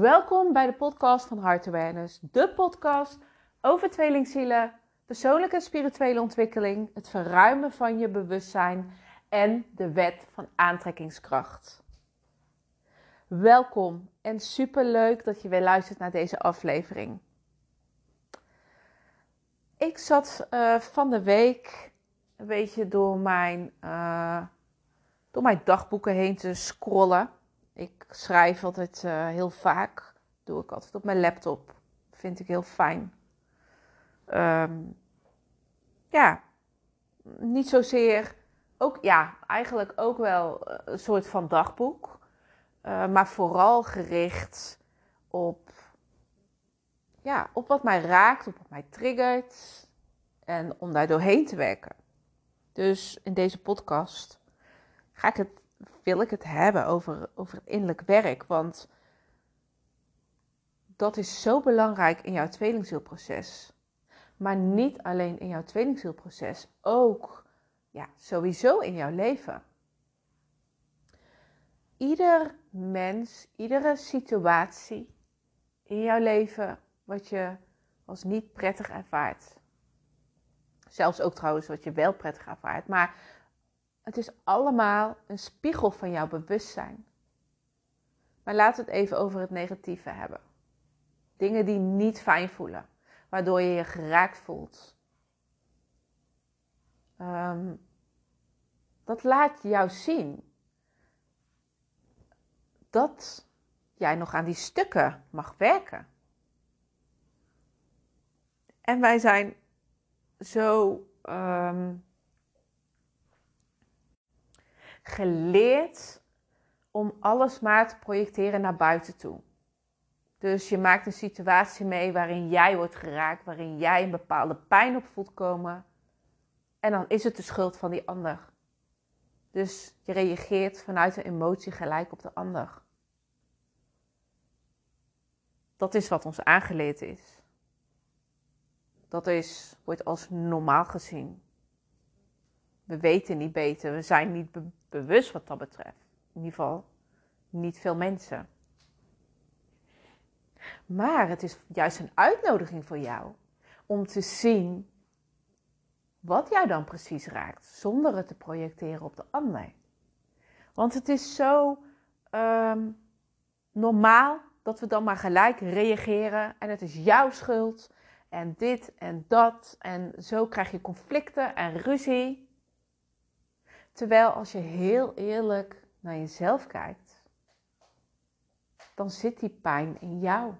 Welkom bij de podcast van Heart Awareness, de podcast over tweelingzielen, persoonlijke en spirituele ontwikkeling, het verruimen van je bewustzijn en de wet van aantrekkingskracht. Welkom en superleuk dat je weer luistert naar deze aflevering. Ik zat uh, van de week een beetje door mijn, uh, door mijn dagboeken heen te scrollen. Ik schrijf altijd uh, heel vaak. Doe ik altijd op mijn laptop. Vind ik heel fijn. Um, ja, niet zozeer. Ook ja, eigenlijk ook wel een soort van dagboek. Uh, maar vooral gericht op, ja, op wat mij raakt, op wat mij triggert. En om daar doorheen te werken. Dus in deze podcast ga ik het, wil ik het hebben over, over innerlijk werk. Want dat is zo belangrijk in jouw tweelingzielproces. Maar niet alleen in jouw tweelingzielproces, ook ja, sowieso in jouw leven. Ieder mens, iedere situatie in jouw leven wat je als niet prettig ervaart. Zelfs ook trouwens wat je wel prettig ervaart. Maar het is allemaal een spiegel van jouw bewustzijn. Maar laten we het even over het negatieve hebben. Dingen die niet fijn voelen, waardoor je je geraakt voelt. Um, dat laat jou zien dat jij nog aan die stukken mag werken. En wij zijn zo um, geleerd om alles maar te projecteren naar buiten toe. Dus je maakt een situatie mee waarin jij wordt geraakt, waarin jij een bepaalde pijn op voelt komen. En dan is het de schuld van die ander. Dus je reageert vanuit een emotie gelijk op de ander. Dat is wat ons aangeleerd is. Dat is, wordt als normaal gezien. We weten niet beter, we zijn niet bewust wat dat betreft. In ieder geval niet veel mensen. Maar het is juist een uitnodiging voor jou om te zien wat jou dan precies raakt, zonder het te projecteren op de ander. Want het is zo um, normaal dat we dan maar gelijk reageren en het is jouw schuld en dit en dat en zo krijg je conflicten en ruzie. Terwijl als je heel eerlijk naar jezelf kijkt, dan zit die pijn in jou.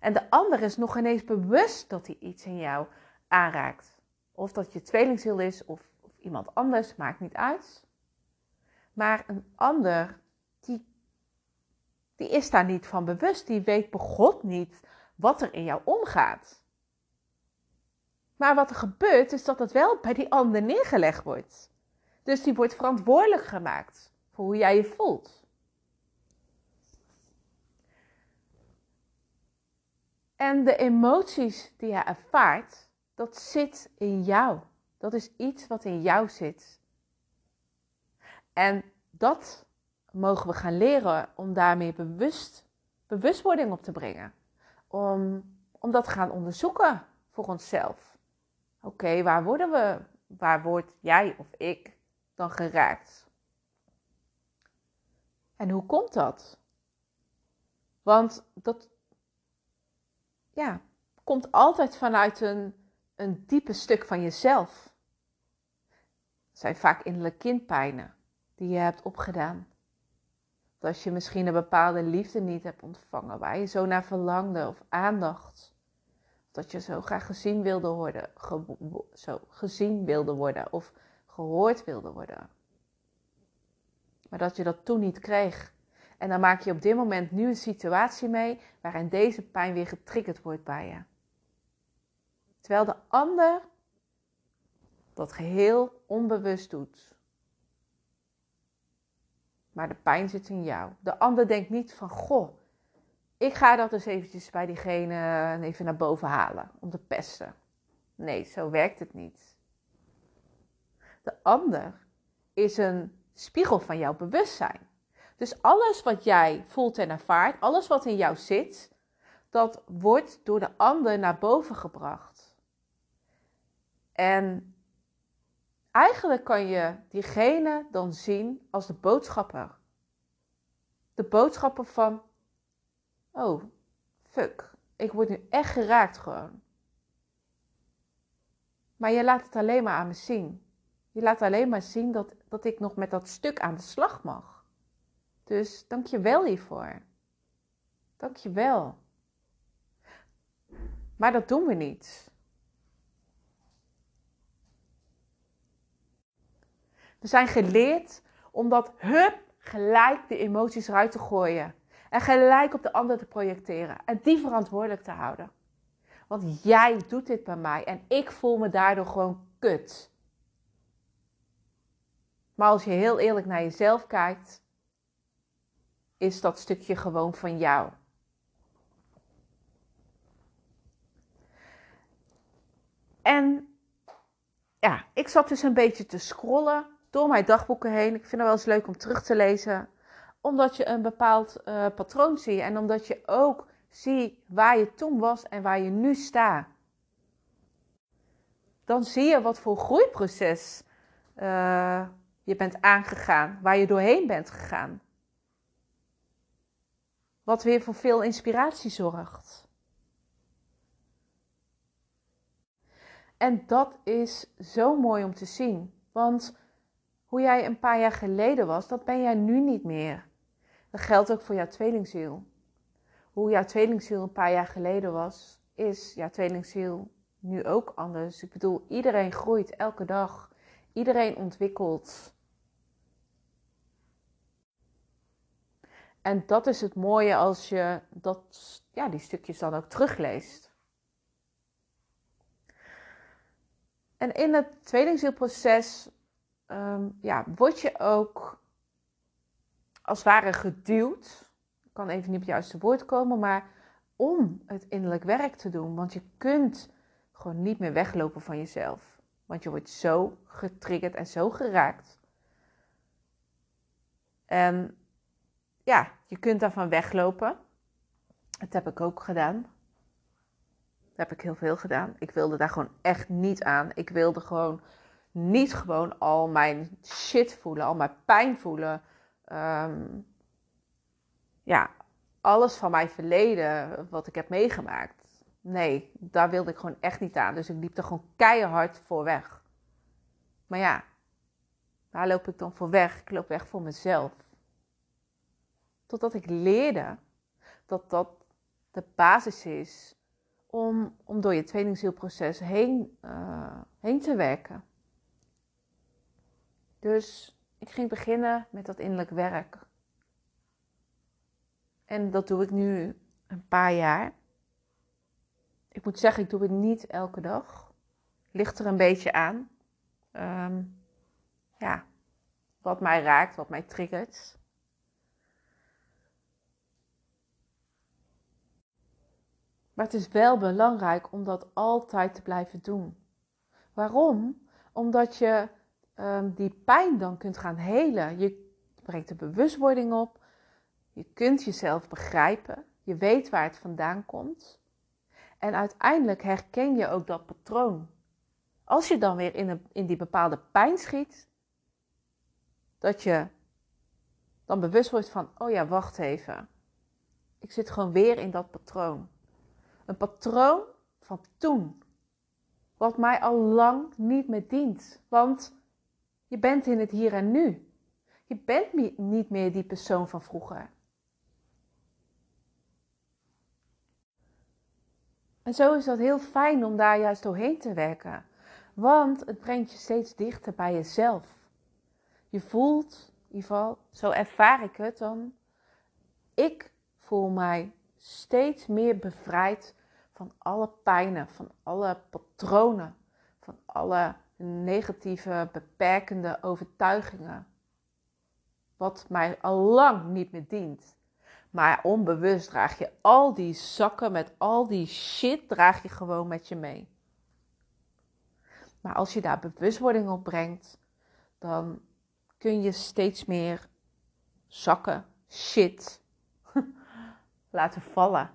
En de ander is nog ineens bewust dat hij iets in jou aanraakt. Of dat je tweelingziel is of, of iemand anders, maakt niet uit. Maar een ander, die, die is daar niet van bewust. Die weet begot niet wat er in jou omgaat. Maar wat er gebeurt, is dat het wel bij die ander neergelegd wordt. Dus die wordt verantwoordelijk gemaakt voor hoe jij je voelt. En de emoties die je ervaart, dat zit in jou. Dat is iets wat in jou zit. En dat mogen we gaan leren om daarmee bewust, bewustwording op te brengen. Om, om dat te gaan onderzoeken voor onszelf. Oké, waar worden we, waar wordt jij of ik dan geraakt? En hoe komt dat? Want dat ja, komt altijd vanuit een, een diepe stuk van jezelf. Het zijn vaak innerlijke kindpijnen die je hebt opgedaan. Dat je misschien een bepaalde liefde niet hebt ontvangen, waar je zo naar verlangde of aandacht. Dat je zo graag gezien wilde worden, zo gezien wilde worden of gehoord wilde worden. Maar dat je dat toen niet kreeg. En dan maak je op dit moment nu een situatie mee waarin deze pijn weer getriggerd wordt bij je. Terwijl de ander dat geheel onbewust doet. Maar de pijn zit in jou. De ander denkt niet van, goh, ik ga dat dus eventjes bij diegene even naar boven halen om te pesten. Nee, zo werkt het niet. De ander is een spiegel van jouw bewustzijn. Dus alles wat jij voelt en ervaart, alles wat in jou zit, dat wordt door de ander naar boven gebracht. En eigenlijk kan je diegene dan zien als de boodschapper. De boodschapper van, oh, fuck, ik word nu echt geraakt gewoon. Maar je laat het alleen maar aan me zien. Je laat alleen maar zien dat, dat ik nog met dat stuk aan de slag mag. Dus dank je wel hiervoor. Dank je wel. Maar dat doen we niet. We zijn geleerd om dat hup gelijk de emoties eruit te gooien. En gelijk op de ander te projecteren. En die verantwoordelijk te houden. Want jij doet dit bij mij en ik voel me daardoor gewoon kut. Maar als je heel eerlijk naar jezelf kijkt, is dat stukje gewoon van jou. En ja, ik zat dus een beetje te scrollen door mijn dagboeken heen. Ik vind het wel eens leuk om terug te lezen. Omdat je een bepaald uh, patroon ziet. En omdat je ook ziet waar je toen was en waar je nu staat. Dan zie je wat voor groeiproces uh, je bent aangegaan. Waar je doorheen bent gegaan. Wat weer voor veel inspiratie zorgt. En dat is zo mooi om te zien. Want hoe jij een paar jaar geleden was, dat ben jij nu niet meer. Dat geldt ook voor jouw tweelingziel. Hoe jouw tweelingziel een paar jaar geleden was, is jouw tweelingziel nu ook anders. Ik bedoel, iedereen groeit elke dag. Iedereen ontwikkelt. En dat is het mooie als je dat, ja, die stukjes dan ook terugleest. En in het tweelingzielproces um, ja, word je ook als het ware geduwd. Ik kan even niet op het juiste woord komen, maar om het innerlijk werk te doen. Want je kunt gewoon niet meer weglopen van jezelf. Want je wordt zo getriggerd en zo geraakt. En ja, je kunt daarvan weglopen. Dat heb ik ook gedaan. Dat heb ik heel veel gedaan. Ik wilde daar gewoon echt niet aan. Ik wilde gewoon niet gewoon al mijn shit voelen, al mijn pijn voelen. Ehm, ja, alles van mijn verleden, wat ik heb meegemaakt. Nee, daar wilde ik gewoon echt niet aan. Dus ik liep er gewoon keihard voor weg. Maar ja, waar loop ik dan voor weg? Ik loop weg voor mezelf. Totdat ik leerde dat dat de basis is om, om door je tweelingzielproces heen, uh, heen te werken. Dus ik ging beginnen met dat innerlijk werk. En dat doe ik nu een paar jaar. Ik moet zeggen, ik doe het niet elke dag. Ligt er een beetje aan. Ehm, ja, wat mij raakt, wat mij triggert. Maar het is wel belangrijk om dat altijd te blijven doen. Waarom? Omdat je um, die pijn dan kunt gaan helen. Je brengt de bewustwording op. Je kunt jezelf begrijpen. Je weet waar het vandaan komt. En uiteindelijk herken je ook dat patroon. Als je dan weer in, een, in die bepaalde pijn schiet, dat je dan bewust wordt van: oh ja, wacht even. Ik zit gewoon weer in dat patroon. Een patroon van toen, wat mij al lang niet meer dient. Want je bent in het hier en nu. Je bent niet meer die persoon van vroeger. En zo is dat heel fijn om daar juist doorheen te werken. Want het brengt je steeds dichter bij jezelf. Je voelt, in ieder geval, zo ervaar ik het dan. Ik voel mij steeds meer bevrijd van alle pijnen, van alle patronen, van alle negatieve, beperkende overtuigingen. Wat mij al lang niet meer dient. Maar onbewust draag je al die zakken met al die shit, draag je gewoon met je mee. Maar als je daar bewustwording op brengt, dan kun je steeds meer zakken, shit laten vallen.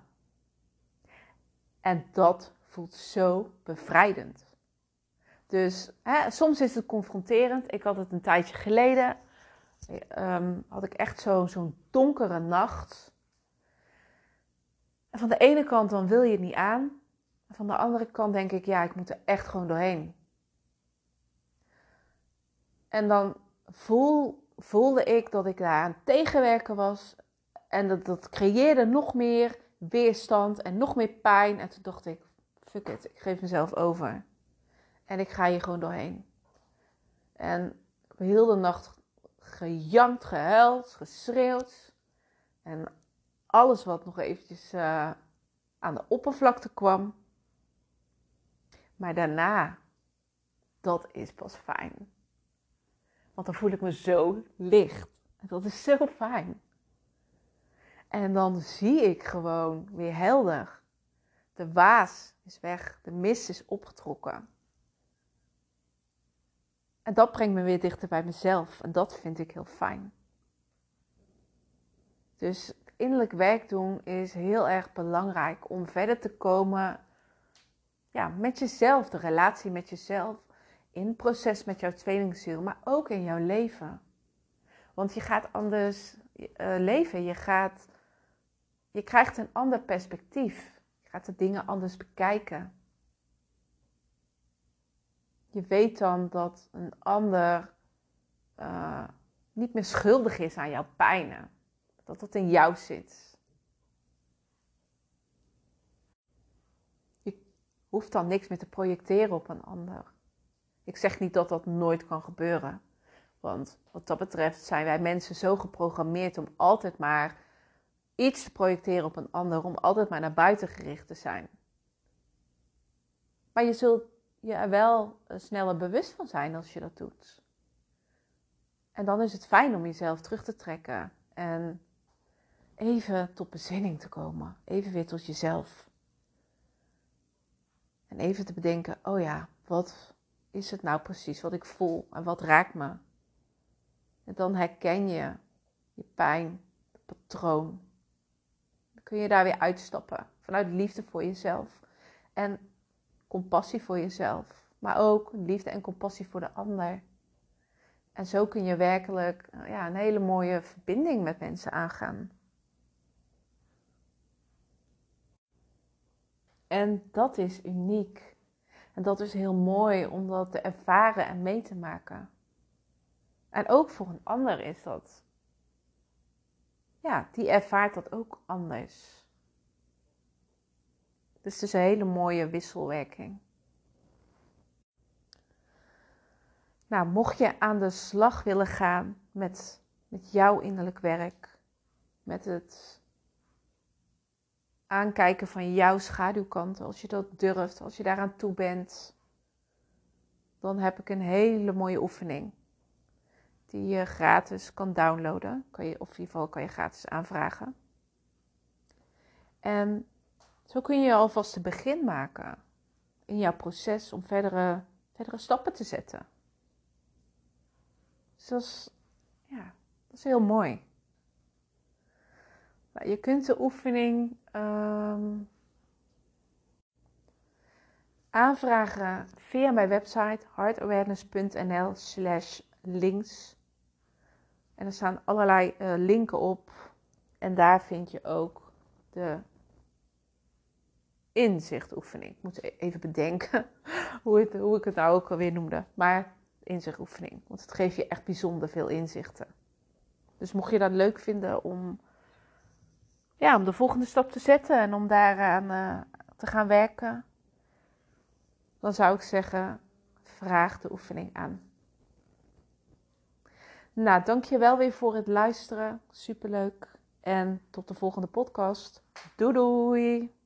En dat voelt zo bevrijdend. Dus hè, soms is het confronterend. Ik had het een tijdje geleden. Um, had ik echt zo'n donkere nacht. Van de ene kant dan wil je het niet aan. Van de andere kant denk ik, ja, ik moet er echt gewoon doorheen. En dan voel, voelde ik dat ik daar aan tegenwerken was. En dat, dat creëerde nog meer weerstand en nog meer pijn. En toen dacht ik, fuck it, ik geef mezelf over. En ik ga hier gewoon doorheen. En ik heb heel de nacht gejankt, gehuild, geschreeuwd. En alles wat nog eventjes uh, aan de oppervlakte kwam. Maar daarna, dat is pas fijn. Want dan voel ik me zo licht. Dat is zo fijn. En dan zie ik gewoon weer helder. De waas is weg, de mist is opgetrokken. En dat brengt me weer dichter bij mezelf en dat vind ik heel fijn. Dus innerlijk werk doen is heel erg belangrijk om verder te komen ja, met jezelf, de relatie met jezelf, in het proces met jouw tweelingziel, maar ook in jouw leven. Want je gaat anders uh, leven, je, gaat, je krijgt een ander perspectief, je gaat de dingen anders bekijken. Je weet dan dat een ander uh, niet meer schuldig is aan jouw pijnen, dat dat in jou zit. Je hoeft dan niks meer te projecteren op een ander. Ik zeg niet dat dat nooit kan gebeuren. Want wat dat betreft zijn wij mensen zo geprogrammeerd om altijd maar iets te projecteren op een ander, om altijd maar naar buiten gericht te zijn. Maar je zult je er wel sneller bewust van zijn als je dat doet. En dan is het fijn om jezelf terug te trekken en even tot bezinning te komen. Even weer tot jezelf. En even te bedenken: oh ja, wat is het nou precies wat ik voel en wat raakt me? En dan herken je je pijn, het patroon. Dan kun je daar weer uitstappen vanuit liefde voor jezelf en compassie voor jezelf, maar ook liefde en compassie voor de ander. En zo kun je werkelijk ja, een hele mooie verbinding met mensen aangaan. En dat is uniek. En dat is heel mooi om dat te ervaren en mee te maken. En ook voor een ander is dat. Ja, die ervaart dat ook anders. Dus het is een hele mooie wisselwerking. Nou, mocht je aan de slag willen gaan met, met jouw innerlijk werk, met het aankijken van jouw schaduwkanten, als je dat durft, als je daaraan toe bent, dan heb ik een hele mooie oefening die je gratis kan downloaden. Kan je, of in ieder geval kan je gratis aanvragen. En zo kun je alvast een begin maken in jouw proces om verdere, verdere stappen te zetten. Dus dat is, ja, dat is heel mooi. Nou, je kunt de oefening um, aanvragen via mijn website heartawareness.nl slash links. En er staan allerlei uh, linken op. En daar vind je ook de inzichtoefening. Ik moet even bedenken hoe, hoe ik het nou ook alweer noemde. Maar inzichtoefening. Want het geeft je echt bijzonder veel inzichten. Dus mocht je dat leuk vinden om ja, om de volgende stap te zetten en om daaraan uh, te gaan werken, dan zou ik zeggen: vraag de oefening aan. Nou, dankjewel weer voor het luisteren. Superleuk. En tot de volgende podcast. Doei doei!